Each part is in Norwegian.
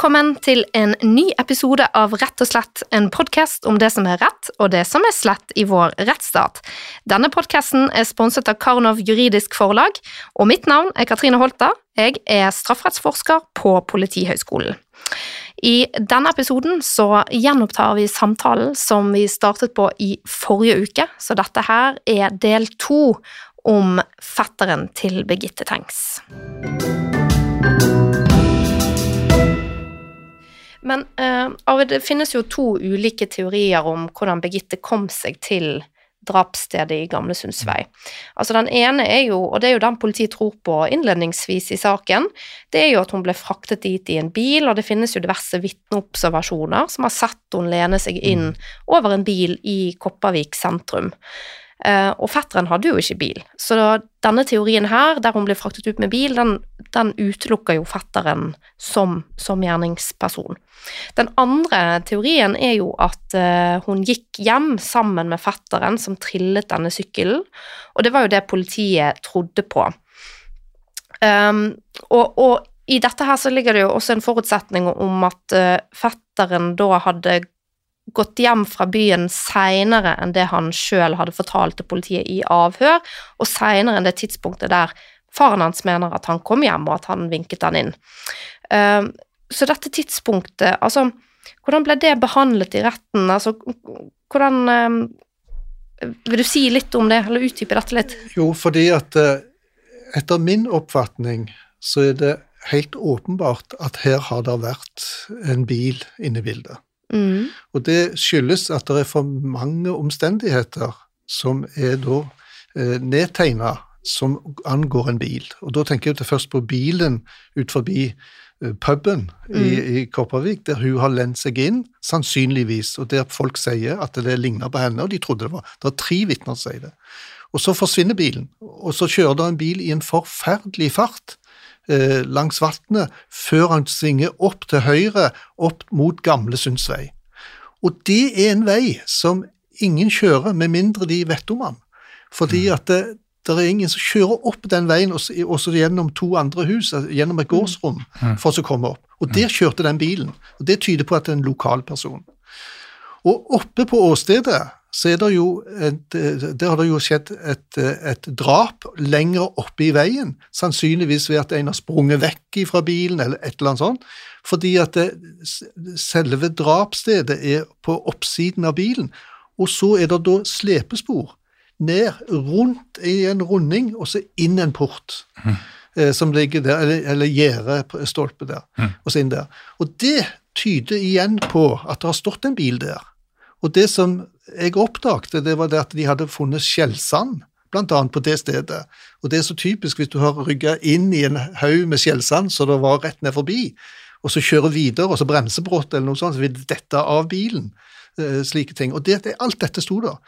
Velkommen til en ny episode av Rett og slett, en podkast om det som er rett og det som er slett i vår rettsstat. Denne podkasten er sponset av Karnov juridisk forlag, og mitt navn er Katrine Holta. Jeg er strafferettsforsker på Politihøgskolen. I denne episoden så gjenopptar vi samtalen som vi startet på i forrige uke, så dette her er del to om fetteren til Birgitte Tengs. Men uh, det finnes jo to ulike teorier om hvordan Birgitte kom seg til drapsstedet i Gamlesundsvei. Altså Den ene er jo, og det er jo den politiet tror på innledningsvis i saken, det er jo at hun ble fraktet dit i en bil, og det finnes jo diverse vitneobservasjoner som har sett hun lene seg inn mm. over en bil i Kopervik sentrum. Uh, og fetteren hadde jo ikke bil, så denne teorien her, der hun ble fraktet ut med bil, den, den utelukker jo fetteren som, som, gjerningsperson. Den andre teorien er jo at uh, hun gikk hjem sammen med fetteren som trillet denne sykkelen, og det var jo det politiet trodde på. Um, og, og, i dette her så ligger det jo også en forutsetning om at fetteren da hadde gått hjem fra byen seinere enn det han sjøl hadde fortalt til politiet i avhør, og seinere enn det tidspunktet der faren hans mener at han kom hjem, og at han vinket han inn. Ehm, så dette tidspunktet, altså Hvordan ble det behandlet i retten? Altså, hvordan ehm, Vil du si litt om det, eller utdype dette litt? Jo, fordi at eh, etter min oppfatning så er det helt åpenbart at her har det vært en bil inne i bildet. Mm. Og det skyldes at det er for mange omstendigheter som er da eh, nedtegna som angår en bil. Og da tenker jeg først på bilen ut forbi eh, puben mm. i, i Kopervik, der hun har lent seg inn, sannsynligvis, og der folk sier at det ligner på henne, og de trodde det var. Det er tre vitner som sier det. Og så forsvinner bilen, og så kjører det en bil i en forferdelig fart eh, langs vannet før han svinger opp til høyre, opp mot Gamle Sundsvei. Og det er en vei som ingen kjører med mindre de vet om han. Fordi mm. at det, det er ingen som kjører opp den veien også, også gjennom to andre hus, altså gjennom et mm. gårdsrom, mm. for å komme opp. Og der kjørte den bilen. og Det tyder på at det er en lokal person. Og oppe på åstedet så er det jo et, der har det jo skjedd et, et, drap lenger oppe i veien, sannsynligvis ved at en har sprunget vekk fra bilen, eller et eller annet sånt, fordi at det, selve drapsstedet er på oppsiden av bilen, og så er det da slepespor ned, rundt i en runding, og så inn en port. Mm. Eh, som ligger der, eller, eller gjerdestolpe der, mm. og så inn der. Og det tyder igjen på at det har stått en bil der. Og det som jeg oppdagte, det var det at de hadde funnet skjellsand, annet på det stedet. Og det er så typisk hvis du har rygga inn i en haug med skjellsand så det var rett ned forbi, og så kjører videre, og så bremser brått eller noe sånt, så vil dette av bilen. Eh, slike ting. Og det, alt dette sto der.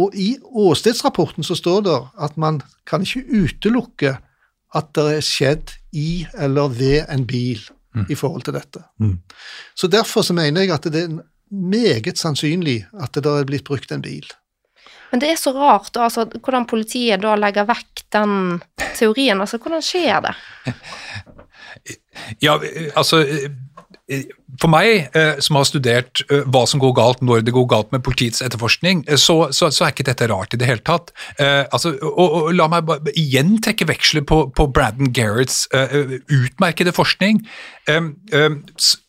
Og i åstedsrapporten så står det at man kan ikke utelukke at det er skjedd i eller ved en bil mm. i forhold til dette. Mm. Så derfor så mener jeg at det er meget sannsynlig at det er blitt brukt en bil. Men det er så rart altså, hvordan politiet da legger vekk den teorien. altså Hvordan skjer det? Ja, altså for meg, eh, som har studert eh, hva som går galt når det går galt med politiets etterforskning, eh, så, så, så er ikke dette rart i det hele tatt. Altså, og, og, La meg igjen trekke veksler på, på Braddon Garretts utmerkede forskning.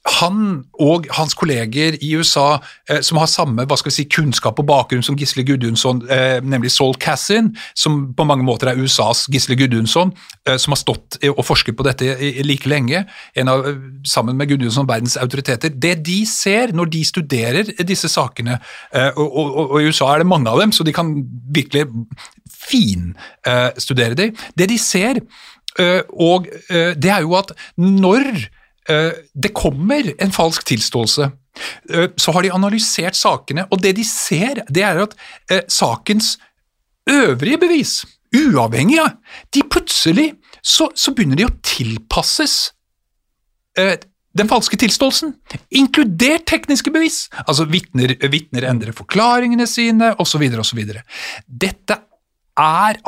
Han og hans kolleger i USA som har samme hva skal vi si, kunnskap og bakgrunn som Gisle Gudjonsson, nemlig Saul Cassin, som på mange måter er USAs Gisle Gudjonsson, som har stått og forsket på dette like lenge, en av, sammen med Gudjonsson verdens autoriteter. Det de ser når de studerer disse sakene, eh, og, og, og i USA er det mange av dem, så de kan virkelig finstudere dem. Det de ser, eh, og eh, det er jo at når det kommer en falsk tilståelse, så har de analysert sakene, og det de ser, det er at sakens øvrige bevis, uavhengig av, de plutselig så, så begynner de å tilpasses den falske tilståelsen, inkludert tekniske bevis. Altså vitner, endrer forklaringene sine, osv., osv. Dette er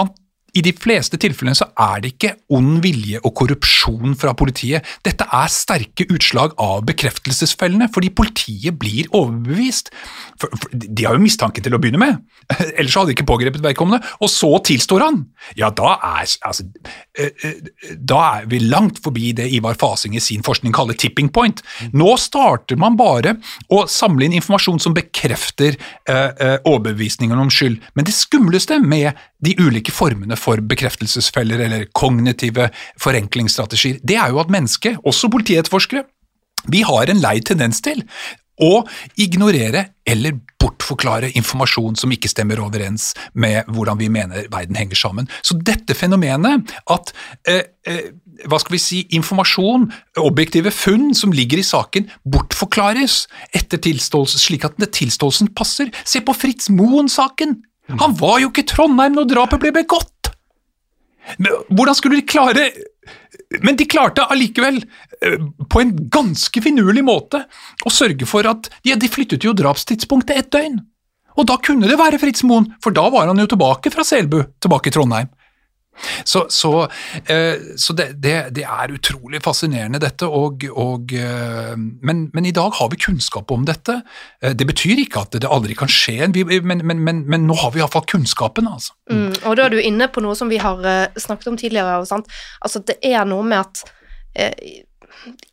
i de fleste tilfellene så er det ikke ond vilje og korrupsjon fra politiet. Dette er sterke utslag av bekreftelsesfellene, fordi politiet blir overbevist. For, for, de har jo mistanke til å begynne med, ellers hadde de ikke pågrepet vedkommende. Og så tilstår han! Ja, da er, altså, eh, eh, da er vi langt forbi det Ivar Fasing i sin forskning kaller tipping point. Nå starter man bare å samle inn informasjon som bekrefter eh, overbevisningen om skyld. Men det skumleste med de ulike formene for bekreftelsesfeller eller kognitive forenklingsstrategier, det er jo at mennesket, også politietterforskere, vi har en lei tendens til å ignorere eller bortforklare informasjon som ikke stemmer overens med hvordan vi mener verden henger sammen. Så dette fenomenet at eh, eh, hva skal vi si, informasjon, objektive funn som ligger i saken, bortforklares etter tilståelse, slik at tilståelsen passer. Se på Fritz Moen-saken! Han var jo ikke i Trondheim når drapet ble begått! Hvordan skulle de klare men de klarte allikevel, eh, på en ganske finurlig måte, å sørge for at ja, de flyttet jo drapstidspunktet ett døgn. Og da kunne det være Fritz Moen, for da var han jo tilbake fra Selbu, tilbake i Trondheim. Så, så, eh, så det, det, det, er utrolig fascinerende, dette. Og, og, eh, men, men, i dag har vi kunnskap om dette. Eh, det betyr ikke at det aldri kan skje, men, men, men nå har vi iallfall kunnskapen. Altså. Mm, og da er du inne på noe som vi har snakket om tidligere. Altså, det er noe med at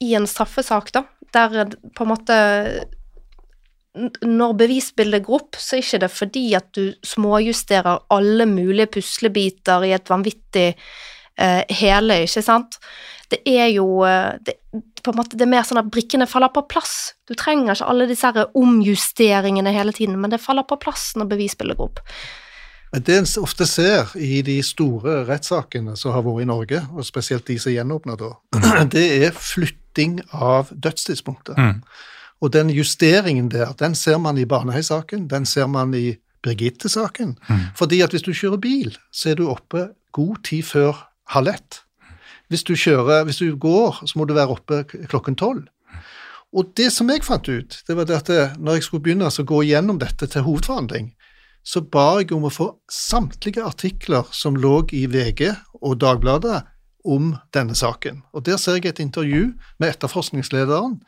i en straffesak, da, der på en måte når bevisbildet går opp, så er ikke det fordi at du småjusterer alle mulige puslebiter i et vanvittig eh, hele, ikke sant. Det er jo eh, det, på en måte, det er mer sånn at brikkene faller på plass. Du trenger ikke alle disse omjusteringene hele tiden, men det faller på plass når bevisbildet går opp. Det en ofte ser i de store rettssakene som har vært i Norge, og spesielt de som gjenåpner da, det er flytting av dødstidspunktet. Mm. Og den justeringen der, den ser man i Baneheia-saken, den ser man i Birgitte-saken. Mm. Fordi at hvis du kjører bil, så er du oppe god tid før halv ett. Hvis du, kjører, hvis du går, så må du være oppe klokken tolv. Og det som jeg fant ut, det var det at når jeg skulle begynne å gå gjennom dette til hovedforhandling, så ba jeg om å få samtlige artikler som lå i VG og Dagbladet om denne saken. Og Der ser jeg et intervju med etterforskningslederen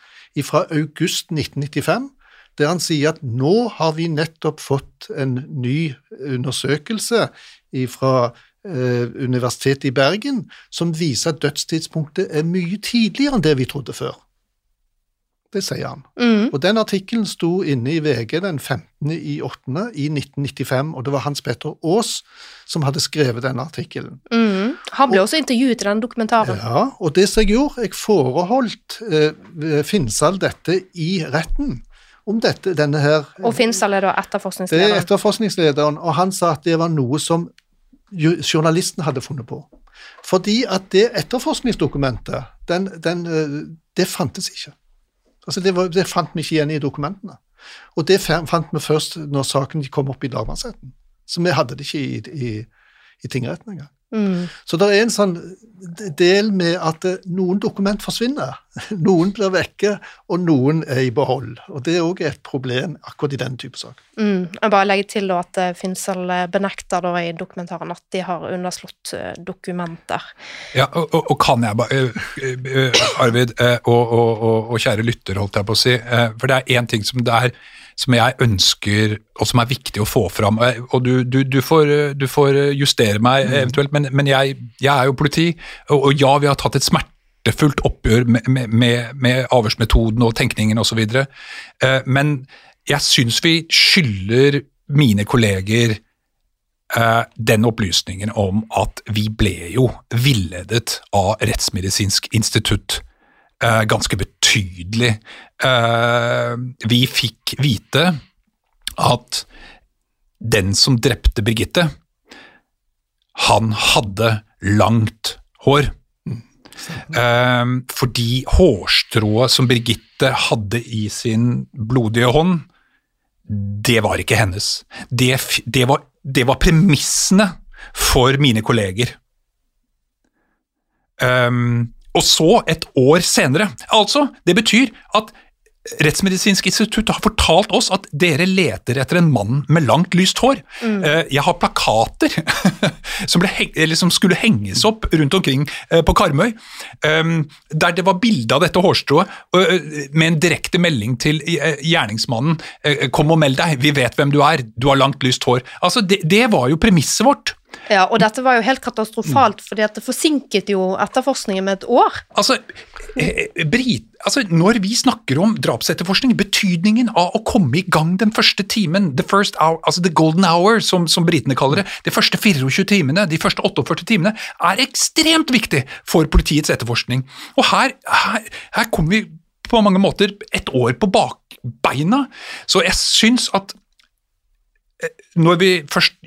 fra august 1995, der han sier at nå har vi nettopp fått en ny undersøkelse fra eh, Universitetet i Bergen som viser at dødstidspunktet er mye tidligere enn det vi trodde før. Det sier han. Mm. Og Den artikkelen sto inne i VG den 15. i 8. i 1995, og det var Hans Petter Aas som hadde skrevet denne artikkelen. Mm. Han ble og, også intervjuet i den dokumentaren. Ja, og det som jeg gjorde, jeg foreholdt eh, Finnsal dette i retten. Om dette, denne her Og Finnsal er da etterforskningslederen? Det er etterforskningslederen, og han sa at det var noe som journalisten hadde funnet på. Fordi at det etterforskningsdokumentet, den, den, eh, det fantes ikke. Altså det, var, det, fant vi ikke igjen i dokumentene. Og det fant vi først når saken kom opp i lagmannsretten. Så vi hadde det ikke i, i, i tingretten engang. Mm. Så det er en sånn del med at eh, noen dokument forsvinner. Noen blir vekke, og noen er i behold. Og det er òg et problem akkurat i den type sak. Mm. Jeg bare legger til da at eh, Finsel eh, benekter da i dokumentaren at de har underslått dokumenter. Ja, og, og, og kan jeg bare Arvid og, og, og, kjære lytter, holdt jeg på å si, for det er én ting som det er som jeg ønsker, og som er viktig å få fram. Og du, du, du, får, du får, justere meg mm. eventuelt, men, men jeg, jeg, er jo politi, og, og, ja, vi har tatt et smertefullt oppgjør med, med, med avhørsmetoden og tenkningen osv., eh, men jeg syns vi skylder mine kolleger eh, den opplysningen om at vi ble jo villedet av Rettsmedisinsk institutt Eh, ganske betydelig. Eh, vi fikk vite at den som drepte Birgitte, han hadde langt hår. Eh, fordi hårstrået som Birgitte hadde i sin blodige hånd, det var ikke hennes. Det, det, var, det var, premissene for mine kolleger. Um, og så et år senere. Altså, det betyr at Rettsmedisinsk institutt har fortalt oss at dere leter etter en mann med langt, lyst hår. Mm. Jeg har plakater som, som, skulle henges opp rundt omkring på Karmøy, der det var bilde av dette hårstrået med en direkte melding til gjerningsmannen 'Kom og meld deg, vi vet hvem du er, du har langt, lyst hår'. Altså, det, det var jo premisset vårt. Ja, og dette var jo helt katastrofalt, fordi at det forsinket jo etterforskningen med et år. Altså, eh, Brit, altså Når vi snakker om drapsetterforskning, betydningen av å komme i gang den første timen, the first hour, altså the golden hour, som, som britene kaller det, de første 24 timene, de første 48 timene, er ekstremt viktig for politiets etterforskning. Og her, her, her kommer vi på mange måter et år på bakbeina, så jeg syns at eh, når vi først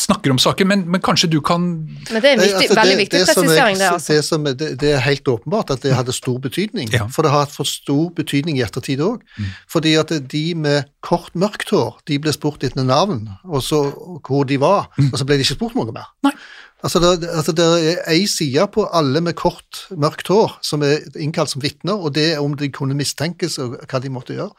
snakker om saken, men, men, kanskje du kan Men Det er en viktig, altså, veldig viktig det presisering, det. altså. Det, det, det, er helt åpenbart at det hadde stor betydning, ja. for det har hatt for stor betydning i ettertid òg. Mm. Fordi at de med kort, mørkt hår, de ble spurt etter navn, og så hvor de var, mm. og så ble de ikke spurt noe mer. Nei. Altså, det, altså, det er ei side på alle med kort, mørkt hår som er innkalt som vitner, og det er om de kunne mistenkes og hva de måtte gjøre.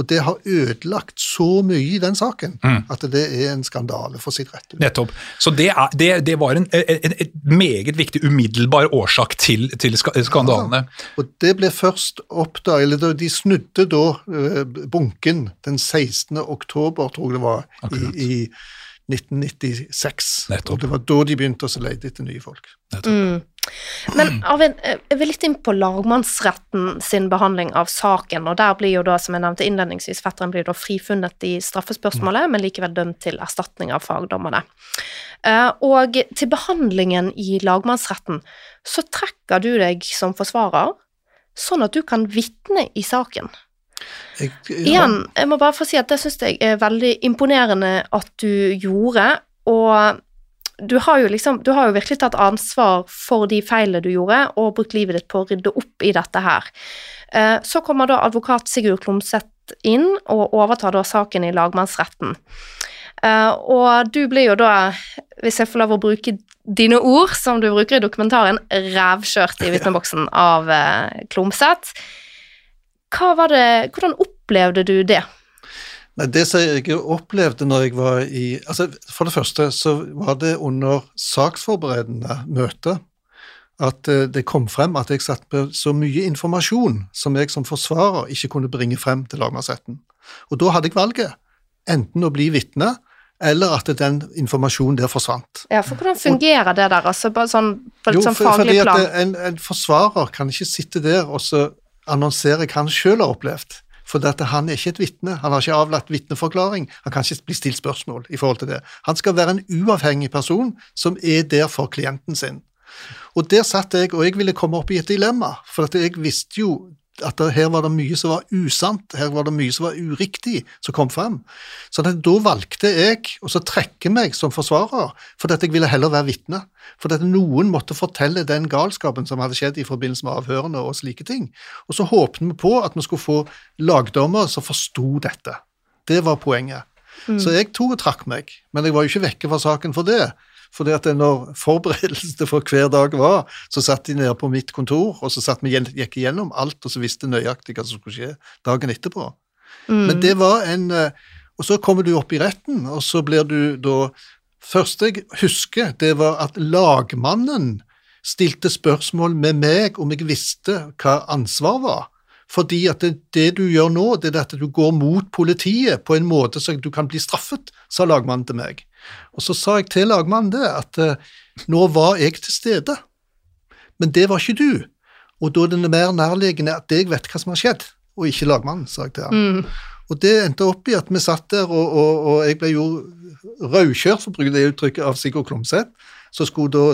Og det har ødelagt så mye i den saken mm. at det er en skandale, for å si det rett ut. Nettopp. Så det, er, det, det var en, en, en, meget viktig umiddelbar årsak til, til skandalene. Ja, og det ble først oppdaget eller De snudde da uh, bunken den 16. oktober, tror jeg det var, Akkurat. i, i 1996. Nettopp. Og det var da de begynte å lete etter nye folk. Mm. Men Arvin, jeg vil litt inn på lagmannsretten sin behandling av saken. og Der blir jo da, som jeg nevnte innledningsvis, fetteren blir da frifunnet i straffespørsmålet, men likevel dømt til erstatning av fagdommerne. Eh, og til behandlingen i lagmannsretten så trekker du deg som forsvarer, sånn at du kan vitne i saken. Jeg, ja. Igjen, jeg må bare få si at det syns jeg er veldig imponerende at du gjorde, og du har jo liksom Du har jo virkelig tatt ansvar for de feilene du gjorde, og brukt livet ditt på å rydde opp i dette her. Eh, så kommer da advokat Sigurd Klomsæt inn og overtar da saken i lagmannsretten. Eh, og du blir jo da, hvis jeg får lov å bruke dine ord, som du bruker i dokumentaren, rævkjørt i vitneboksen av eh, Klomsæt. Hva var det, hvordan opplevde du det? Nei, Det som jeg opplevde når jeg var i altså For det første så var det under saksforberedende møte at eh, det kom frem at jeg satt med så mye informasjon som jeg som forsvarer ikke kunne bringe frem til lagmannsretten. Og da hadde jeg valget. Enten å bli vitne, eller at den informasjonen der forsvant. Ja, for Hvordan fungerer og, det der, altså bare sånn, på et jo, sånn faglig plan? En, en forsvarer kan ikke sitte der og så annonsere hva han selv har opplevd. For han er ikke et vitne. Han har ikke avlagt vitneforklaring. Han kan ikke bli stilt spørsmål i forhold til det. Han skal være en uavhengig person som er der for klienten sin. Og der satt jeg, og jeg ville komme opp i et dilemma, for jeg visste jo at det, her var det mye som var usant, her var det mye som var uriktig som kom frem. Så da valgte jeg å trekke meg som forsvarer, fordi jeg ville heller være vitne. Fordi at noen måtte fortelle den galskapen som hadde skjedd i forbindelse med avhørene og slike ting. Og så håpet vi på at vi skulle få lagdommer som forsto dette. Det var poenget. Mm. Så jeg tok og trakk meg, men jeg var jo ikke vekke fra saken for det. Fordi at når forberedelsene for hver dag var, så satt de nede på mitt kontor, og så satt vi gikk igjennom alt, og så visste nøyaktig hva som skulle skje dagen etterpå. Mm. Men det var en eh, Og så kommer du opp i retten, og så blir du da første jeg husker, det var at lagmannen stilte spørsmål med meg om jeg visste hva ansvar var. Fordi at det, det, du gjør nå, det er at du går mot politiet på en måte så du kan bli straffet, sa lagmannen til meg. Og så sa jeg til lagmannen det, at uh, nå var jeg til stede, men det var ikke du. Og da er det mer nærliggende at jeg vet hva som har skjedd, og ikke lagmannen, sa jeg til ham. Mm. Og det endte opp i at vi satt der, og, og, og jeg ble jo rødkjørt, for å bruke det uttrykket, av Sigurd Klomsæt, som skulle da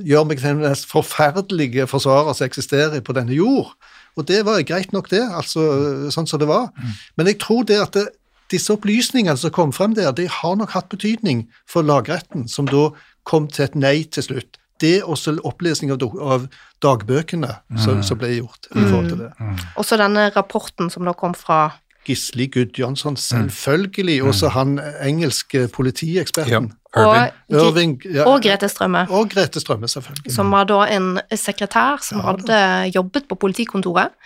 gjøre meg til den mest forferdelige forsvarer som eksisterer på denne jord. Og det var greit nok, det, altså sånn som det var. Mm. Men jeg tror det at det, disse opplysningene som kom frem der, det har nok hatt betydning for lagretten, som da kom til et nei til slutt. Det er også opplesning av, av dagbøkene mm. som, som, ble gjort i forhold til det. Mm. mm. Også denne rapporten som da kom fra Gisli Gudjonsson, selvfølgelig. Mm. Også han engelske politieksperten. Ja. Irving. Og, Irving ja, og, Grete Strømme. Og Grete Strømme, selvfølgelig. Som var da en sekretær som ja, hadde jobbet på politikontoret.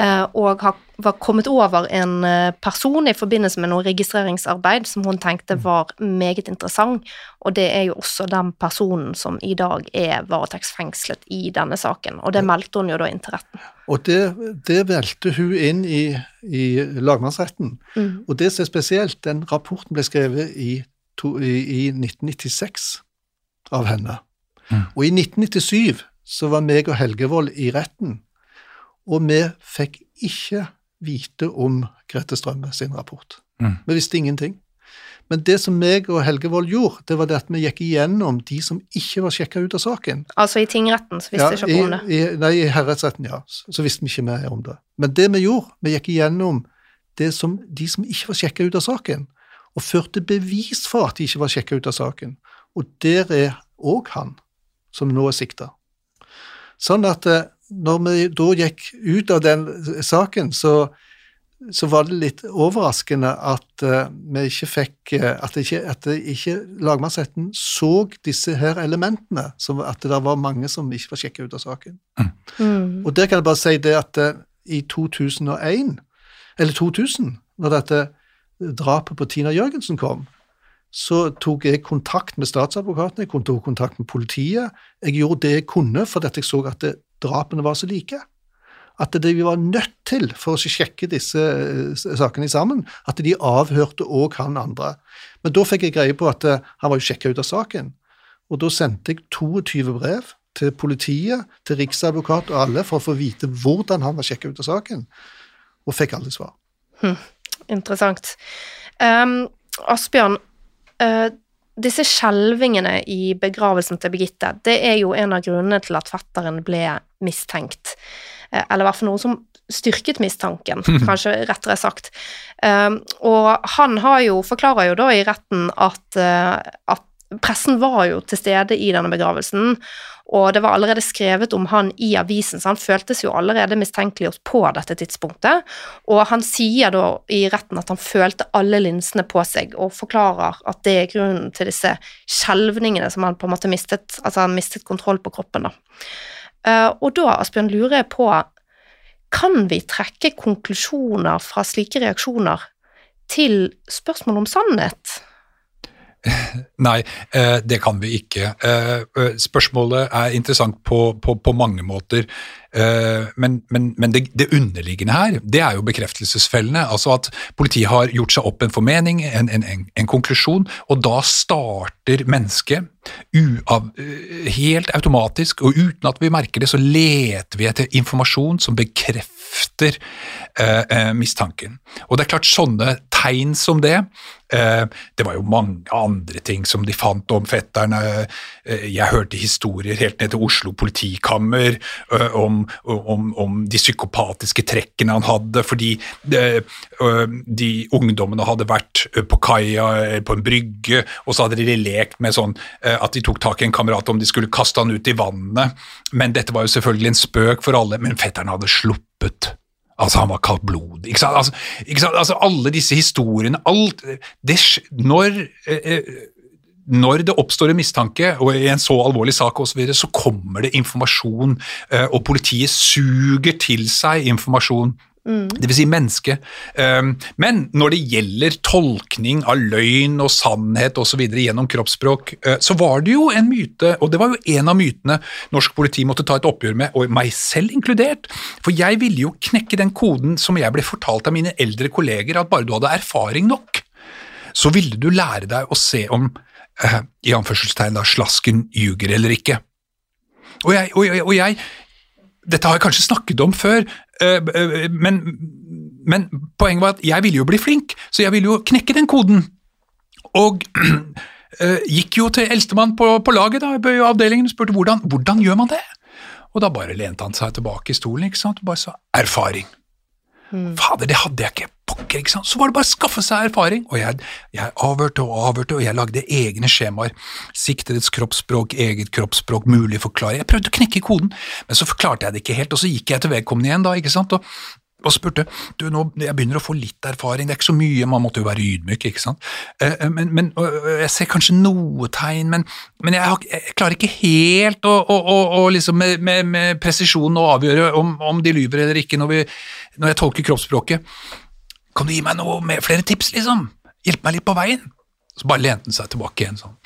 Eh, og har, var kommet over en eh, person i forbindelse med noe registreringsarbeid som hun tenkte mm. var meget interessant, og det er jo også den personen som i dag er varetektsfengslet i denne saken, og det meldte hun jo da inn til retten. Og det, det valgte hun inn i, i lagmannsretten, mm. og det som er spesielt, den rapporten ble skrevet i, to, i, i 1996 av henne, mm. og i 1997 så var meg og Helgevold i retten, og vi fikk ikke vite om Grete Strømme sin rapport. Mm. Vi visste ingenting. Men det som meg og Helgevold gjorde, det var det at vi gikk igjennom de som ikke var sjekka ut av saken. Altså i tingretten så visste ja, ikke om det? I, nei, i herredsretten, ja. Så visste vi ikke mer om det. Men det vi gjorde, vi gikk igjennom som, de som ikke var sjekka ut av saken, og førte bevis for at de ikke var sjekka ut av saken. Og der er òg han som nå er sikta. Sånn at eh, når vi da gikk ut av den saken, så, så var det litt overraskende at uh, vi ikke fikk uh, At, ikke, at ikke lagmannsretten så disse her elementene, som at det var mange som ikke var sjekka ut av saken. Mm. Og der kan jeg bare si det at uh, i 2001, eller 2000, når dette drapet på Tina Jørgensen kom, så tok jeg kontakt med statsadvokaten, jeg tok kontakt med politiet. Jeg gjorde det jeg kunne, fordi jeg så at det, drapene var så like. At det vi var nødt til for å sjekke disse sakene sammen, at de avhørte òg han andre. Men da fikk jeg greie på at uh, han var jo sjekka ut av saken. Og da sendte jeg 22 brev til politiet, til riksadvokat og alle for å få vite hvordan han var sjekka ut av saken, og fikk alle svar. Hm, interessant. Um, Asbjørn, Uh, disse skjelvingene i begravelsen til Birgitte, det er jo en av grunnene til at fetteren ble mistenkt. Uh, eller i hvert fall noe som styrket mistanken, kanskje rettere sagt. Um, og han har jo, forklarer jo da i retten at, uh, at pressen var jo til stede i denne begravelsen, og det var allerede skrevet om han i avisen, så han føltes jo allerede mistenkeliggjort på dette tidspunktet. Og han sier da i retten at han følte alle linsene på seg, og forklarer at det er grunnen til disse skjelvningene som han på en måte mistet, altså han mistet kontroll på kroppen, da. Uh, og da, Asbjørn, lurer jeg på, kan vi trekke konklusjoner fra slike reaksjoner til spørsmål om sannhet? Nei, eh, det kan vi ikke. Eh, eh, spørsmålet er interessant på, på, på mange måter. Men, men, men det, det, underliggende her, det er jo bekreftelsesfellene. Altså at politiet har gjort seg opp en formening, en, en, en, en konklusjon, og da starter mennesket uav, helt automatisk, og uten at vi merker det, så leter vi etter informasjon som bekrefter eh, mistanken. Og det er klart, sånne tegn som det Eh, det var jo mange andre ting som de fant om fetteren. Eh, jeg hørte historier helt ned til Oslo politikammer eh, om, om, om de psykopatiske trekkene han hadde, fordi de, de ungdommene hadde vært på kaia på en brygge, og så hadde de lekt med sånn at de tok tak i en kamerat om de skulle kaste han ut i vannet. Men dette var jo selvfølgelig en spøk for alle, men fetteren hadde sluppet. Altså, han var kaldblodig. Ikke sant? Altså, ikke sant? altså, alle disse historiene alt, det, når, eh, eh, når det oppstår en mistanke, og i en så alvorlig sak osv., så, videre, så kommer det informasjon, eh, og politiet suger til seg informasjon Mm. Dvs. Si menneske. Um, men når det gjelder tolkning av løgn og sannhet osv. gjennom kroppsspråk, uh, så var det jo en myte, og det var jo en av mytene norsk politi måtte ta et oppgjør med, og meg selv inkludert. For jeg ville jo knekke den koden som jeg ble fortalt av mine eldre kolleger, at bare du hadde erfaring nok, så ville du lære deg å se om uh, i anførselstegn da, slasken ljuger eller ikke. Og jeg, og, jeg, og jeg, dette har jeg kanskje snakket om før, Eh, eh, men, men, poenget var at jeg ville jo bli flink, så jeg ville jo knekke den koden. Og eh, gikk jo til eldstemann på, på laget da, i avdelingen og spurte hvordan, hvordan gjør man det? Og da bare lente han seg tilbake i stolen ikke sant? og bare sa erfaring. Mm. Fader, det hadde jeg ikke. Pokker, ikke sant. Så var det bare å skaffe seg erfaring. Og jeg, jeg avhørte og avhørte, og jeg lagde egne skjemaer. Siktedets kroppsspråk, eget kroppsspråk, mulig forklare. Jeg prøvde å knekke koden, men så forklarte jeg det ikke helt, og så gikk jeg til vedkommende igjen, da, ikke sant. Og, og spurte du nå, jeg begynner å få litt erfaring, det er ikke så mye, man måtte jo være ydmyk, ikke sant, eh, eh, men, men jeg ser kanskje noe tegn, men, men jeg, har, jeg, klarer ikke helt å, å, å, å liksom med, med, med, presisjon å avgjøre om, om, de lyver eller ikke når, vi, når jeg tolker kroppsspråket. Kan du gi meg noe med flere tips, liksom? Hjelp meg litt på veien? Så bare lente han seg tilbake igjen sånn.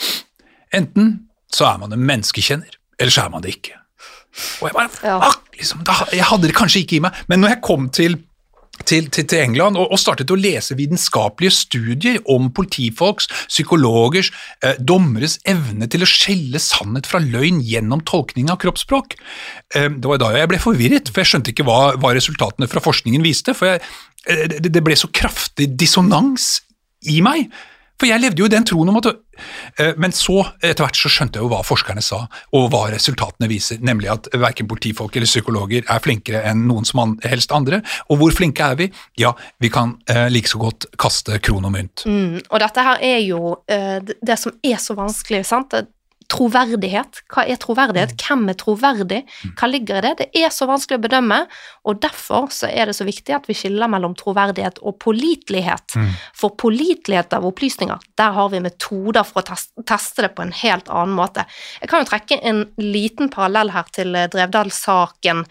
Enten så er man en menneskekjenner, eller så er man det ikke. Og jeg bare ja. Liksom, da, Jeg hadde det kanskje ikke i meg, men når jeg kom til til, til, til, England og, og, startet å lese vitenskapelige studier om politifolks, psykologers, eh, dommeres evne til å skjelle sannhet fra løgn gjennom tolkning av kroppsspråk. Eh, det var da jeg ble forvirret, for jeg skjønte ikke hva, hva resultatene fra forskningen viste. for jeg, eh, det, det ble så kraftig dissonans i meg. For jeg levde jo i den troen om at eh, Men så, etter hvert, så skjønte jeg jo hva forskerne sa, og hva resultatene viser, nemlig at verken politifolk eller psykologer er flinkere enn noen som helst andre. Og hvor flinke er vi? Ja, vi kan eh, like så godt kaste kron og mynt. Mm, og dette her er jo eh, det som er så vanskelig, sant troverdighet. Hva er troverdighet? Mm. Hvem er troverdig? Mm. Hva ligger i det? Det er så vanskelig å bedømme, og derfor så er det så viktig at vi skiller mellom troverdighet og pålitelighet. Mm. For pålitelighet av opplysninger, der har vi metoder for å teste det på en helt annen måte. Jeg kan jo trekke en liten parallell her til eh, Drevdal-saken.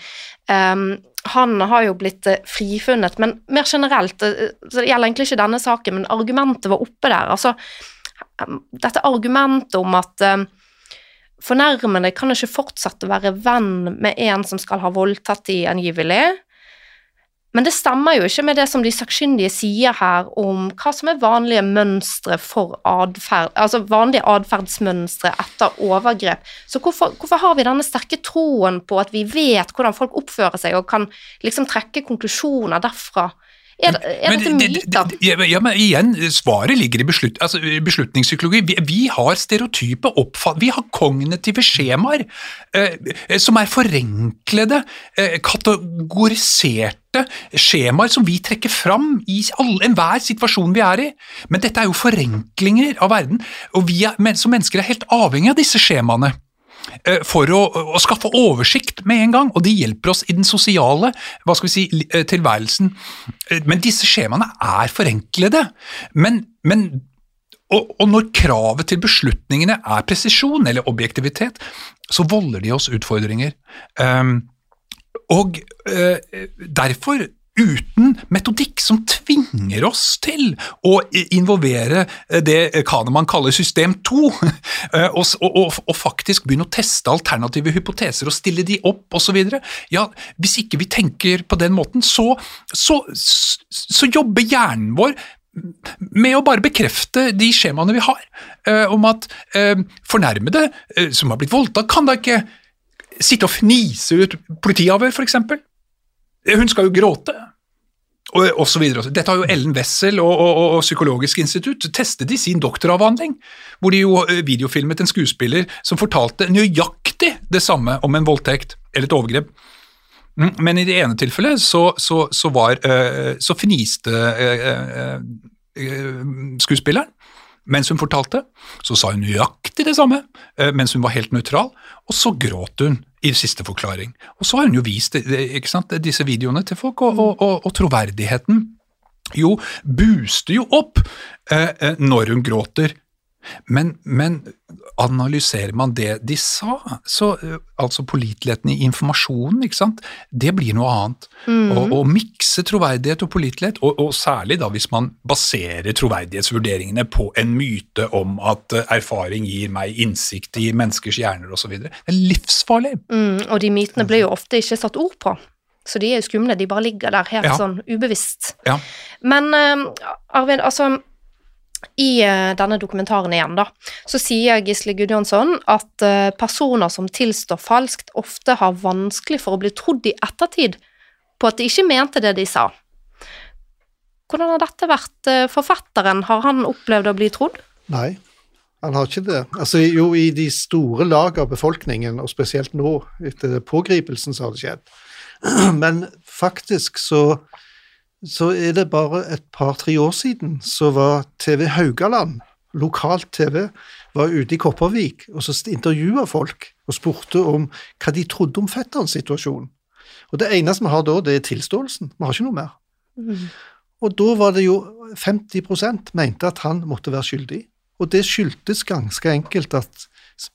Um, han har jo blitt eh, frifunnet, men mer generelt, eh, så det gjelder egentlig ikke denne saken, men argumentet var oppe der. altså dette argumentet om at Fornærmede kan ikke fortsette å være venn med en som skal ha voldtatt de angivelig. Men det stemmer jo ikke med det som de sakkyndige sier her om hva som er vanlige mønstre for adferd, altså vanlige atferdsmønstre etter overgrep. Så hvorfor, hvorfor, har vi denne sterke troen på at vi vet hvordan folk oppfører seg, og kan liksom trekke konklusjoner derfra? Er, er dette myter? Ja, men igjen, svaret ligger i beslut, altså, beslutningspsykologi. Vi, vi, har stereotype oppfatt... Vi har kognitive skjemaer eh, som er forenklede, eh, kategoriserte skjemaer som vi trekker fram i enhver situasjon vi er i. Men dette er jo forenklinger av verden, og vi er, som mennesker er helt avhengig av disse skjemaene. Eh, for å, å, skaffe oversikt med en gang, og de hjelper oss i den sosiale hva skal vi si, eh, tilværelsen. Eh, men disse skjemaene er forenklede. Men, men og, og, når kravet til beslutningene er presisjon eller objektivitet, så volder de oss utfordringer. Um, og uh, derfor uten metodikk som tvinger oss til å involvere eh, det Kahneman kaller system 2, eh, og, og, og, faktisk begynne å teste alternative hypoteser og stille de opp osv. Ja, hvis ikke vi tenker på den måten, så, så, så jobber hjernen vår med å bare bekrefte de skjemaene vi har, om at fornærmede som har blitt voldtatt, kan da ikke sitte og fnise ut politiavhør, f.eks. Hun skal jo gråte. Og, og så videre. Dette har jo Ellen Wessel og, og, og, Psykologisk institutt testet i sin doktoravhandling, hvor de jo eh, videofilmet en skuespiller som fortalte nøyaktig det samme om en voldtekt eller et overgrep. Mm, men i det ene tilfellet så, så, så, var, eh, så fniste eh, skuespilleren mens hun fortalte. Så sa hun nøyaktig det samme mens hun var helt nøytral, og så gråt hun i siste forklaring. Og så har hun jo vist sant, disse videoene til folk, og, og, og, og troverdigheten jo booster jo opp eh, eh når hun gråter. Men, men, analyserer man det de sa, så eh, altså påliteligheten i informasjonen, ikke sant, det blir noe annet. Mm. Mikse troverdighet og pålitelighet, og, og, særlig da hvis man baserer troverdighetsvurderingene på en myte om at eh, erfaring gir meg innsikt i menneskers hjerner osv. Det er livsfarlig. Mm, og de mytene blir jo ofte ikke satt ord på. Så de er jo skumle, de bare ligger der helt ja. sånn ubevisst. Ja. Men uh, Arvid, altså i uh, denne dokumentaren igjen, da, så sier Gisle Gudjonsson at uh, personer som tilstår falskt, ofte har vanskelig for å bli trodd i ettertid på at de ikke mente det de sa. Hvordan har dette vært uh, forfatteren? Har han opplevd å bli trodd? Nei, han har ikke det. Altså, jo, i de store lag av befolkningen, og spesielt nå, etter pågripelsen, så har det skjedd. Men faktisk så så er det bare et par-tre år siden så var TV Haugaland, lokalt TV, var ute i Kopervik og så intervjua folk og spurte om hva de trodde om fetterens situasjon. Og det eneste vi har da, det er tilståelsen. Vi har ikke noe mer. Mm. Og da var det jo 50% mente at han måtte være skyldig. Og det skyldtes ganske enkelt at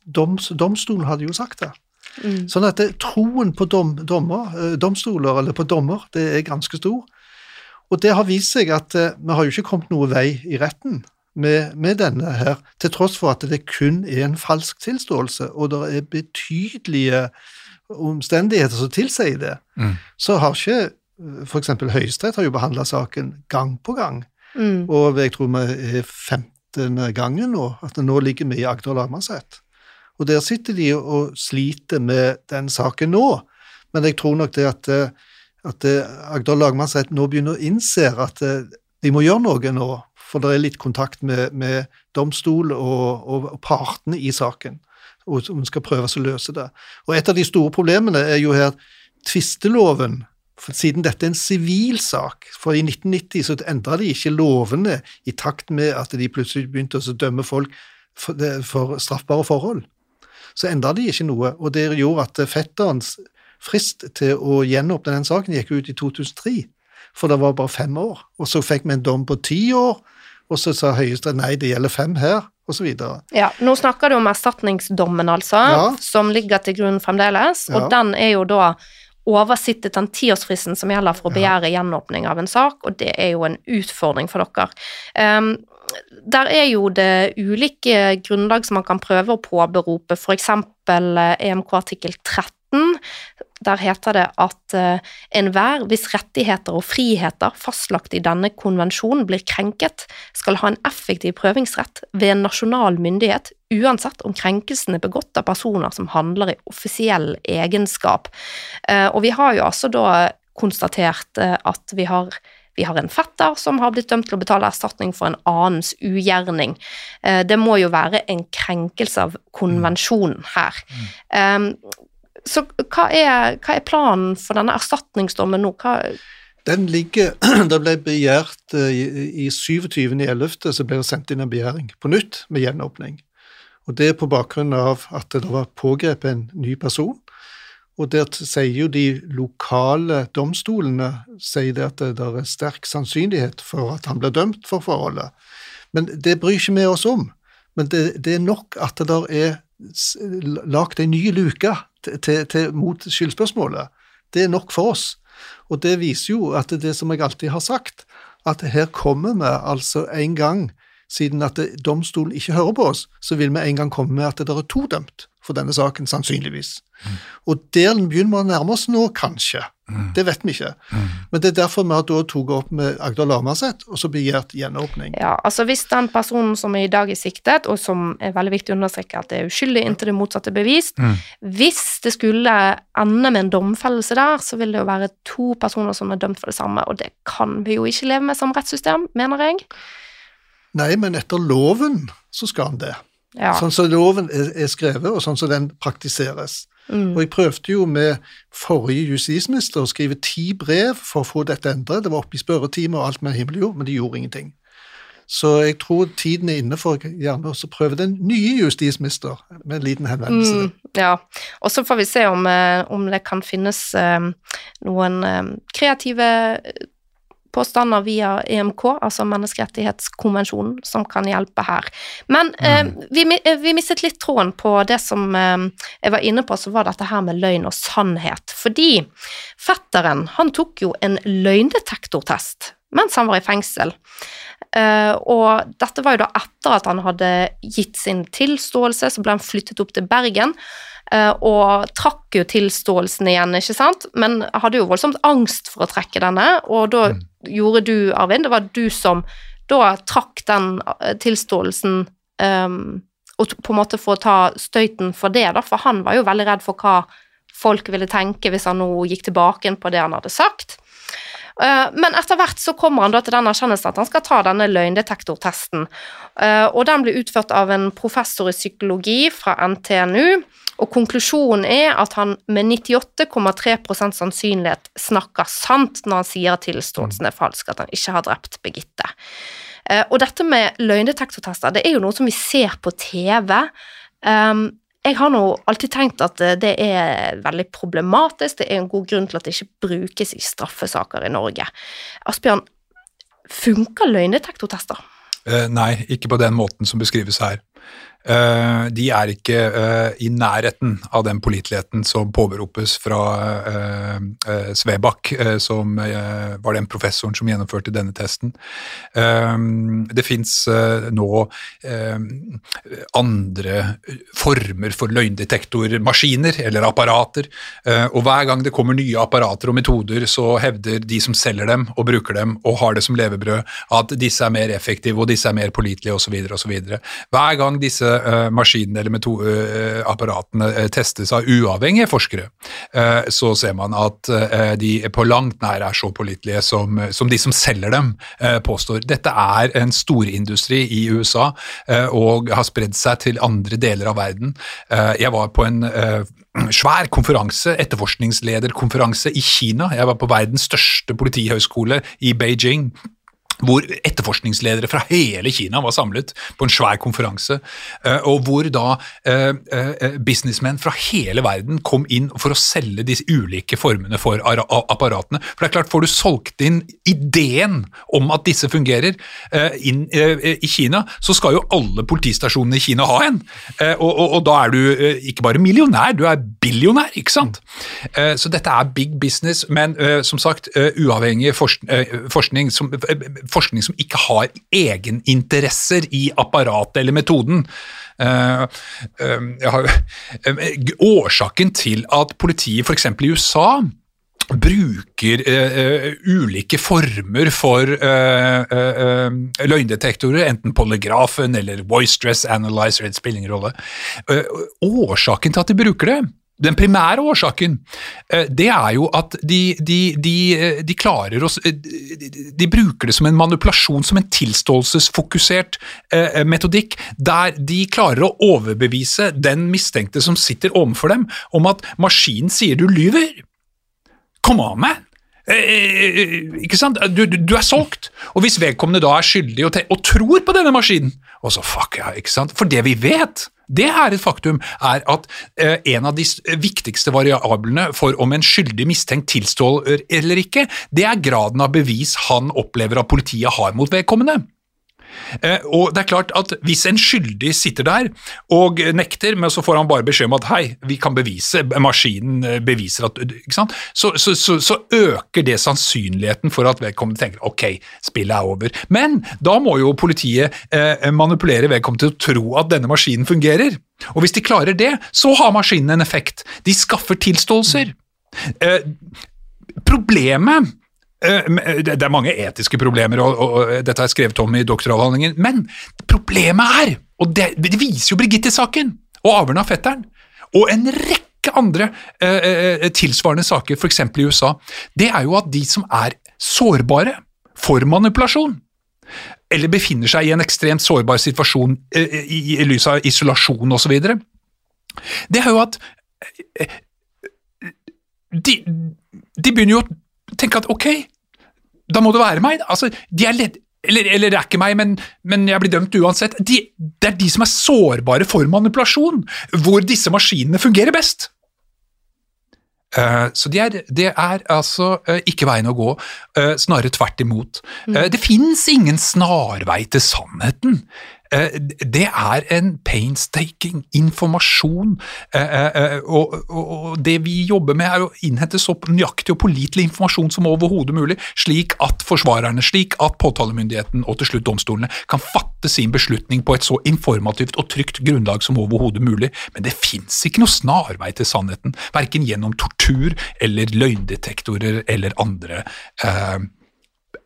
doms, domstolen hadde jo sagt det. Mm. Sånn at det, troen på dom, dommer, eh, domstoler, eller på dommer, det er ganske stor. Og det har vist seg at eh, vi har jo ikke kommet noe vei i retten med, med, denne her, til tross for at det kun er en falsk tilståelse, og det er betydelige omstendigheter som tilsier det. Mm. Så har ikke eh, f.eks. Høyesterett har jo behandla saken gang på gang, mm. og jeg tror vi er 15. gangen nå, at nå ligger vi i Agder lagmannsrett. Og der sitter de og sliter med den saken nå. Men jeg tror nok det at, eh, at eh, Agder lagmannsrett nå begynner å innse at eh, de må gjøre noe nå, for det er litt kontakt med, med domstol og, og, partene i saken, og som skal prøve å løse det. Og Et av de store problemene er jo her tvisteloven. For siden dette er en sivil sak, for i 1990 så endra de ikke lovene i takt med at de plutselig begynte å dømme folk for, for straffbare forhold så endra de ikke noe. Og det gjorde at fetterens frist til å gjenåpne den saken gikk ut i 2003, for det var bare fem år. Og så fikk vi en dom på ti år, og så sa Høyesterett nei, det gjelder fem her, osv. Ja, nå snakker du om erstatningsdommen, altså, ja. som ligger til grunn fremdeles, og den er jo da oversittet den tiårsfristen som gjelder for å begjære gjenåpning av en sak, og det er jo en utfordring for dere. Um, der er jo det ulike grunnlag som man kan prøve å påberope, f.eks. EMK eh, e artikkel 13. Der heter det at uh, enhver hvis rettigheter og friheter fastlagt i denne konvensjonen blir krenket, skal ha en effektiv prøvingsrett ved en nasjonal myndighet, uansett om krenkelsen er begått av personer som handler i offisiell egenskap. Uh, og vi har jo altså da konstatert uh, at vi har vi har en fetter som har blitt dømt til å betale erstatning for en annens ugjerning. Eh, det må jo være en krenkelse av konvensjonen her. Så hva er, hva er, planen for denne erstatningsdommen nå? Hva den ligger Det ble begjært eh, i, i 27.11., så ble det sendt inn en begjæring på nytt med gjenåpning. Og Det er på bakgrunn av at det var pågrepet en ny person og der sier jo de lokale domstolene sier det at det er sterk sannsynlighet for at han blir dømt for forholdet. Men det bryr ikke vi oss om. Men det, det er nok at det er lagd ei ny luke til, til, mot skyldspørsmålet. Det er nok for oss. Og det viser jo at det, det som jeg alltid har sagt, at her kommer vi altså en gang siden at domstolen ikke hører på oss, så vil vi en gang komme med at det er to dømt for denne saken, sannsynligvis. Mm. Og der begynner vi å nærme oss nå, kanskje. Mm. Det vet vi ikke. Mm. Men det er derfor vi har da tatt opp med Agder Lamaset og så begjært gjenåpning. Ja, altså Hvis den personen som er i dag er siktet, og som er veldig viktig å understreke at det er uskyldig inntil det motsatte er bevist mm. Hvis det skulle ende med en domfellelse der, så vil det jo være to personer som er dømt for det samme, og det kan vi jo ikke leve med som rettssystem, mener jeg. Nei, men etter loven så skal han det. Ja. Sånn som loven er, er, skrevet, og sånn som den praktiseres. Mm. Og jeg prøvde jo med forrige justisminister å skrive ti brev for å få dette endret. Det var oppe i spørretime og alt med himmel gjorde, men de gjorde ingenting. Så jeg tror tiden er inne for gjerne å prøve den nye justisminister med en liten henvendelse. Mm, ja, og så får vi se om, eh, om det kan finnes um, noen um, kreative påstander via EMK, altså Menneskerettighetskonvensjonen, som kan hjelpe her. Men eh, mm. vi, eh, vi, mistet litt tråden på det som eh, jeg var inne på, så var dette her med løgn og sannhet. Fordi fetteren, han tok jo en løgndetektortest mens han var i fengsel. Uh, og dette var jo da etter at han hadde gitt sin tilståelse, så ble han flyttet opp til Bergen. Uh, og trakk jo tilståelsen igjen, ikke sant, men hadde jo voldsomt angst for å trekke denne, og da mm. Gjorde du, Arvin, det var du som da trakk den uh, tilståelsen um, og på en måte få ta støyten for det, da, for han var jo veldig redd for hva folk ville tenke hvis han nå gikk tilbake på det han hadde sagt. Eh, men etter hvert så kommer han da til den erkjennelsen at han skal ta denne løgndetektortesten. Eh, og den blir utført av en professor i psykologi fra NTNU. Og konklusjonen er at han med 98,3% sannsynlighet snakker sant når han sier at tilståelsen er falsk, at han ikke har drept Birgitte. Eh, og dette med løgndetektortester, det er jo noe som vi ser på TV. jeg har nå alltid tenkt at eh, det er veldig problematisk, det er en god grunn til at det ikke brukes i straffesaker i Norge. Asbjørn, funker løgndetektortester? Uh, nei, ikke på den måten som beskrives her. Eh, de er ikke eh, i nærheten av den påliteligheten som påberopes fra eh, Svebakk, som var den professoren som gjennomførte denne testen. Det fins nå andre former for løgndetektormaskiner eller apparater, og hver gang det kommer nye apparater og metoder, så hevder de som selger dem og bruker dem og har det som levebrød, at disse er mer effektive og disse er mer pålitelige osv. Hver gang disse maskinene eller uh, apparatene uh, testes av uavhengige forskere, så ser man at de på langt nær er så pålitelige som, som, de som selger dem, påstår. Dette er en storindustri i USA og har spredd seg til andre deler av verden. jeg var på en svær konferanse, etterforskningslederkonferanse i Kina. Jeg var på verdens største politihøgskole i Beijing hvor etterforskningsledere fra hele Kina var samlet på en svær konferanse, eh, og hvor da eh, eh, businessmenn fra hele verden kom inn for å selge disse ulike formene for apparatene. For det er klart, får du solgt inn ideen om at disse fungerer inn i Kina, så skal jo alle politistasjonene i Kina ha en. Og, og, og da er du ikke bare millionær, du er billionær, ikke sant? Så dette er big business, men som sagt, uavhengig forskning som forskning som ikke har egeninteresser i apparatet eller metoden. Uh, uh, har, uh, årsaken til at politiet f.eks. i USA bruker ulike former for løgndetektorer, enten polygrafen eller voice dress analyzer, det spiller ingen rolle. årsaken til at de bruker det, den primære årsaken eh, det er jo at de, de, de, eh, de klarer å eh, De bruker det som en manipulasjon, som en tilståelsesfokusert metodikk, der de klarer å overbevise den mistenkte som sitter overfor dem, om at maskinen sier du lyver. Kom av man! ikke sant? Du, du, er solgt. Og hvis vedkommende da er skyldig og, og tror på denne maskinen, og så fuck ja, ikke sant? For det vi vet, det er et faktum, er at eh, en av de viktigste variablene for om en skyldig mistenkt tilstår eller ikke, det er graden av bevis han opplever at politiet har mot vedkommende. Eh, og det er klart at Hvis en skyldig sitter der og nekter, men så får han bare beskjed om at hei, vi kan bevise, maskinen eh, beviser at så, så, så, så, øker det sannsynligheten for at vedkommende tenker ok, spillet er over. Men da må jo politiet eh, manipulere vedkommende til å tro at denne maskinen fungerer. Og hvis de klarer det, så har maskinen en effekt. De skaffer tilståelser. Eh, problemet det er mange etiske problemer, og, og, dette har jeg skrevet om i doktoravhandlingen, men problemet er, og det, det viser jo Birgitte-saken og avhøren av fetteren, og en rekke andre eh, eh tilsvarende saker, f.eks. i USA, det er jo at de som er sårbare for manipulasjon, eller befinner seg i en ekstremt sårbar situasjon eh, i, i lys av isolasjon osv., det er jo at eh, de, de begynner jo å tenke at ok, da må det være meg. Altså, de er ledd, eller, eller, det er ikke meg, men, men jeg blir dømt uansett. De, det er de som er sårbare for manipulasjon, hvor disse maskinene fungerer best. Uh, så det er, de er altså uh, ikke veien å gå, uh, snarere tvert imot. Mm. det fins ingen snarvei til sannheten. Eh, det er en painstaking informasjon, eh, eh, og det vi jobber med er å innhente så nøyaktig og pålitelig informasjon som overhodet mulig, slik at forsvarerne, slik at påtalemyndigheten og til slutt domstolene kan fatte sin beslutning på et så informativt og trygt grunnlag som overhodet mulig. Men det fins ikke noe snarvei til sannheten, verken gjennom tortur eller løgndetektorer eller andre eh,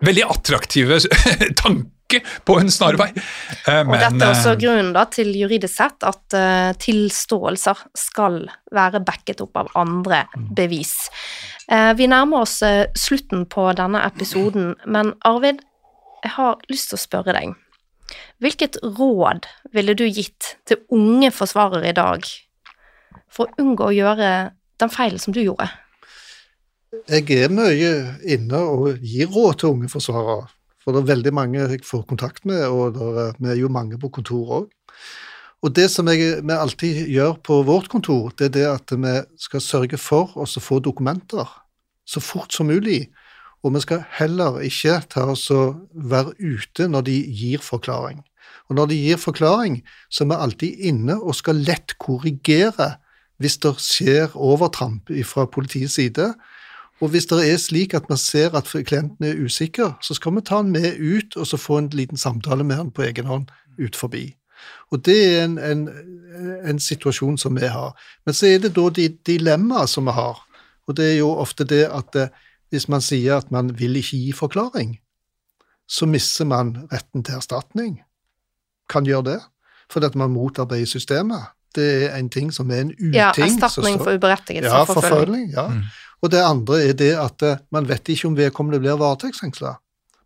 veldig attraktive tanker ikke på en snarvei. Men, og dette er også eh, grunnen da, til juridisk sett at uh, tilståelser skal være backet opp av andre mm. bevis. Uh, vi nærmer oss uh, slutten på denne episoden, men Arvid, jeg har lyst til å spørre deg. Hvilket råd ville du gitt til unge forsvarere i dag for å unngå å gjøre den feilen som du gjorde? Jeg er mye inne og gir råd til unge forsvarere. For det er veldig mange jeg får kontakt med, og er, vi er jo mange på kontor òg. Og det som jeg, vi alltid gjør på vårt kontor, det er det at vi skal sørge for å få dokumenter så fort som mulig. Og vi skal heller ikke ta oss og være ute når de gir forklaring. Og når de gir forklaring, så er vi alltid inne og skal lett korrigere hvis det skjer overtramp fra politiets side. Og hvis det er slik at man ser at klienten er usikker, så skal vi ta han med ut og så få en liten samtale med han på egen hånd ut forbi. Og det er en, en, en situasjon som vi har. Men så er det da de dilemmaer som vi har. Og det er jo ofte det at det, eh, hvis man sier at man vil ikke gi forklaring, så mister man retten til erstatning. Kan gjøre det, fordi at man motarbeider systemet. Det er en ting som er en uting. Ja, erstatning for uberettiget ja, forfølging. Ja. Mm. Og det andre er det at eh, man vet ikke om vedkommende blir varetektsfengsla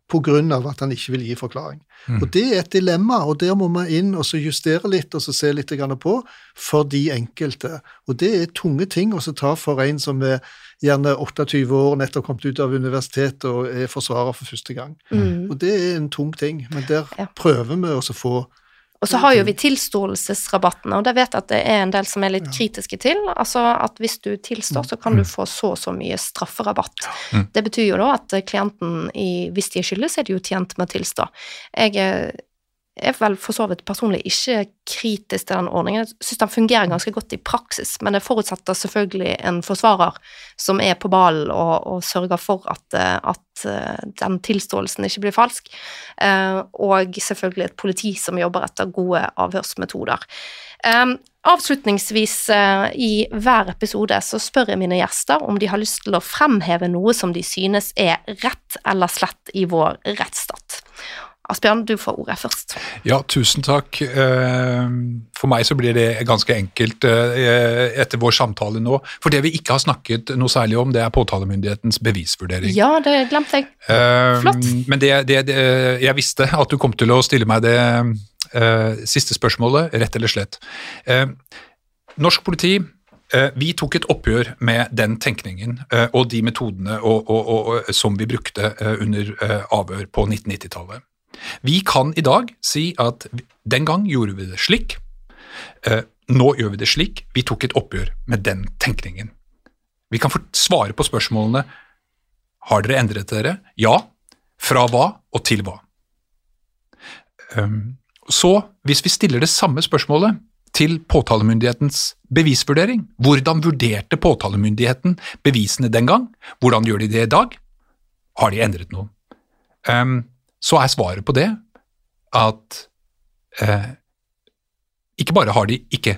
pga. at han ikke vil gi forklaring. Mm. Og Det er et dilemma, og der må man inn og så justere litt og så se litt på for de enkelte. Og Det er tunge ting å ta for en som er gjerne 28 år, nettopp kommet ut av universitetet og er forsvarer for første gang. Mm. Og Det er en tung ting, men der ja. prøver vi å få og så har jo vi tilståelsesrabattene, og det vet jeg at det er en del som er litt kritiske til. Altså at hvis du tilstår, så kan du mm. få så og så mye strafferabatt. Mm. Det betyr jo da at klienten, i, hvis de er skyldige, så er de jo tjent med å tilstå. Jeg er vel for så vidt personlig ikke kritisk til den ordningen. Jeg syns den fungerer ganske godt i praksis, men det forutsetter selvfølgelig en forsvarer som er på ballen og, og, sørger for at, at, eh, den tilståelsen ikke blir falsk, eh, og selvfølgelig et politi som jobber etter gode avhørsmetoder. Eh, avslutningsvis i hver episode så spør jeg mine gjester om de har lyst til å fremheve noe som de synes er rett eller slett i vår rettsstat. Asbjørn, du får ordet først. Ja, tusen takk. Eh, for meg så blir det ganske enkelt eh, etter vår samtale nå. For det vi ikke har snakket noe særlig om, det er påtalemyndighetens bevisvurdering. Ja, det glemte jeg. Eh, Flott. Men det, det, det, jeg visste at du kom til å stille meg det siste spørsmålet, rett eller slett. Norsk politi vi tok et oppgjør med den tenkningen og de metodene og, og, og, som vi brukte under avhør på 1990-tallet. Vi kan i dag si at den gang gjorde vi det slik, eh, nå gjør vi det slik. Vi tok et oppgjør med den tenkningen. Vi kan få svare på spørsmålene har dere endret dere? Ja. Fra hva og til hva? Ehm, så hvis vi stiller det samme spørsmålet til påtalemyndighetens bevisvurdering, hvordan vurderte påtalemyndigheten bevisene den gang, hvordan gjør de det i dag? Har de endret noe? Så er svaret på det at eh, ikke bare har de ikke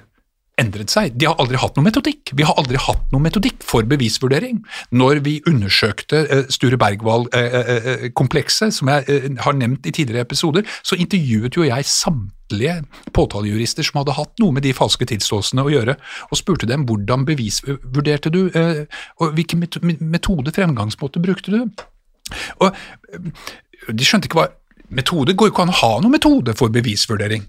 endret seg, de har aldri hatt noe metodikk. Vi har aldri hatt noe metodikk for bevisvurdering. Når vi undersøkte eh, Sture Bergwall-komplekset, eh, eh, som jeg har nevnt i tidligere episoder, så intervjuet jo jeg samtlige påtalejurister som hadde hatt noe med de falske tilståelsene å gjøre, og spurte dem hvordan bevisvurderte du, og hvilken metode, fremgangsmåte, brukte du? Og de skjønte ikke hva Metode går jo ikke an å ha noen metode for bevisvurdering.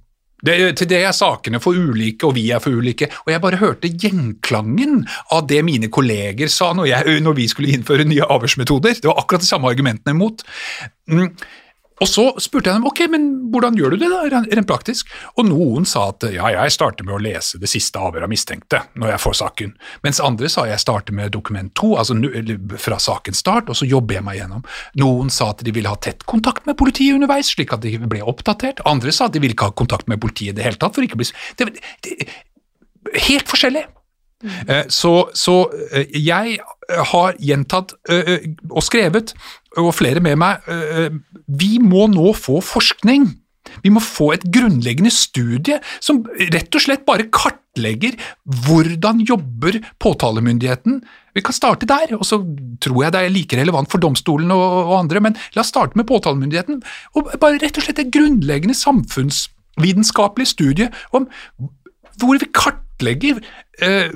Det, til det er sakene for ulike, og vi er for ulike. Og jeg bare hørte gjenklangen av det mine kolleger sa når, jeg, når vi skulle innføre nye avhørsmetoder. Det var akkurat de samme argumentene imot. Mm. Og så spurte jeg dem ok, men hvordan gjør du det da, rent praktisk? Og noen sa at ja, jeg starter med å lese det siste avhøret av mistenkte når jeg får saken, mens andre sa jeg starter med dokument to, altså fra sakens start, og så jobber jeg meg gjennom. Noen sa at de ville ha tett kontakt med politiet underveis, slik at de ble oppdatert. Andre sa at de ville ikke ha kontakt med politiet i det hele tatt, for ikke å bli det, det, Helt forskjellig. Mm. Så, så, eh, jeg har gjentatt og skrevet og flere med meg, vi må nå få forskning. Vi må få et grunnleggende studie som rett og slett bare kartlegger hvordan jobber påtalemyndigheten. Vi kan starte der, og så tror jeg det er like relevant for domstolen og, og andre, men la oss starte med påtalemyndigheten. og bare Rett og slett et grunnleggende samfunnsvitenskapelig studie om hvor vi kartlegger eh,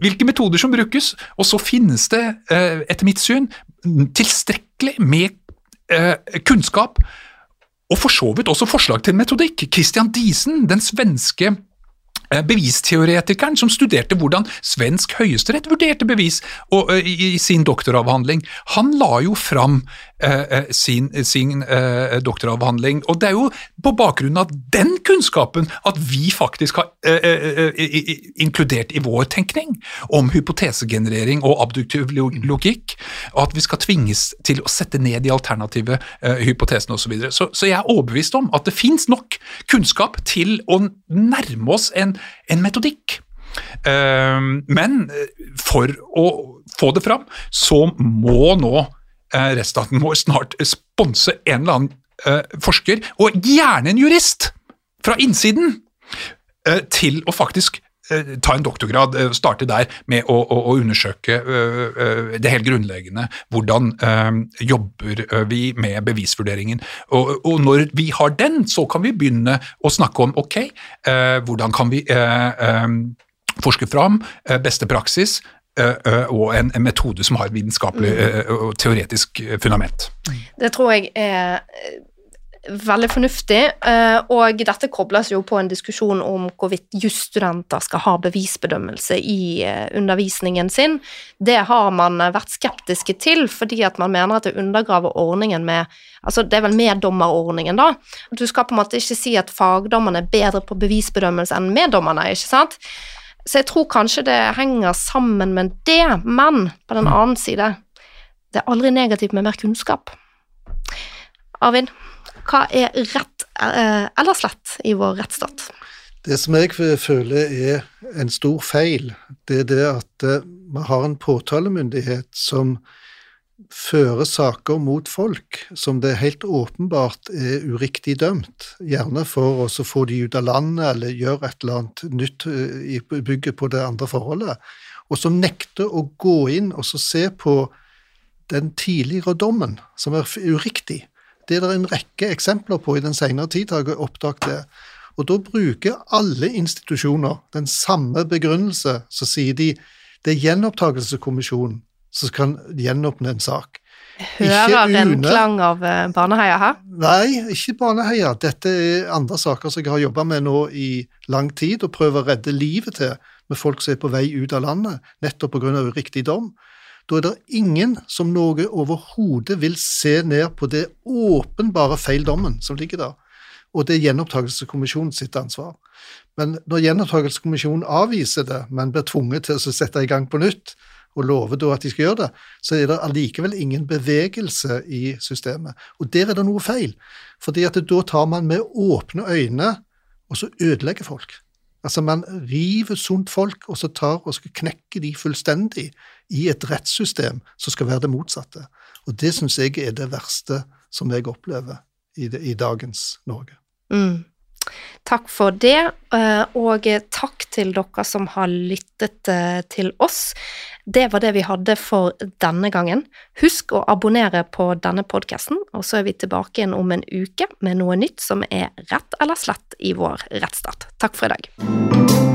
hvilke metoder som brukes, og så finnes det, eh, etter mitt syn, tilstrekkelig med eh, kunnskap, og for så vidt også forslag til metodikk. Christian Diesen, den svenske bevisteoretikeren som studerte hvordan svensk høyesterett vurderte bevis og, uh, i, i, sin doktoravhandling, han la jo fram eh, sin, sin eh, doktoravhandling. Og det er jo på bakgrunn av den kunnskapen at vi faktisk har inkludert i vår tenkning om hypotesegenerering og abduktiv logikk, og at vi skal tvinges til å sette ned de alternative hypotesene osv. Så, videre. så Så jeg er overbevist om at det fins nok kunnskap til å nærme oss en en metodikk. Ehm, men eh, for å få det fram, så må nå eh, rettsstaten vår snart sponse en eller annen eh, forsker, og gjerne en jurist, fra innsiden, til å faktisk ta en doktorgrad, starte der med å, å, å undersøke det helt grunnleggende. Hvordan jobber vi med bevisvurderingen? Og, og, når vi har den, så kan vi begynne å snakke om ok, hvordan kan vi forske fram beste praksis, og en, en, metode som har et vitenskapelig og teoretisk fundament. Det tror jeg er veldig fornuftig, eh, og dette kobles jo på en diskusjon om hvorvidt jusstudenter skal ha bevisbedømmelse i eh, undervisningen sin. Det har man vært skeptiske til, fordi at man mener at det undergraver ordningen med Altså, det er vel meddommerordningen, da. Du skal på en måte ikke si at fagdommerne er bedre på bevisbedømmelse enn meddommerne, ikke sant? Så jeg tror kanskje det henger sammen med det, men på den annen side, det er aldri negativt med mer kunnskap. Arvid? Hva er rett eh, eller slett i vår rettsstat? Det som jeg føler er en stor feil, det er det at eh, vi har en påtalemyndighet som fører saker mot folk som det helt åpenbart er uriktig dømt, gjerne for å få de ut av landet eller gjøre et eller annet nytt eh, i bygget på det andre forholdet, og som nekter å gå inn og se på den tidligere dommen, som er uriktig, det er det en rekke eksempler på i den senere tid, har jeg oppdaget det. Og da bruker alle institusjoner den samme begrunnelse. Så sier de det er gjenopptakelseskommisjonen som kan gjenåpne en sak. Hører en klang av barneheia her? Nei, ikke barneheia. Dette er andre saker som jeg har jobba med nå i lang tid, og prøver å redde livet til med folk som er på vei ut av landet, nettopp pga. uriktig dom. Da er det ingen som noe overhodet vil se ned på det åpenbare feildommen som ligger der, og det er gjenopptakelseskommisjonen sitt ansvar. Men når gjenopptakelseskommisjonen avviser det, men blir tvunget til å sette i gang på nytt, og lover da at de skal gjøre det, så er det allikevel ingen bevegelse i systemet. Og der er det noe feil, fordi at da tar man med åpne øyne, og så ødelegger folk. Altså Man river sunt folk, og så tar og skal knekke de fullstendig i et rettssystem som skal være det motsatte. Og det syns jeg er det verste som jeg opplever i, det, i dagens Norge. Mm. Takk for det, eh, og takk til dere som har lyttet eh, til oss. Det var det vi hadde for denne gangen. Husk å abonnere på denne podkasten, og så er vi tilbake igjen om en uke med noe nytt som er rett eller slett i vår rettsstat. Takk for i dag.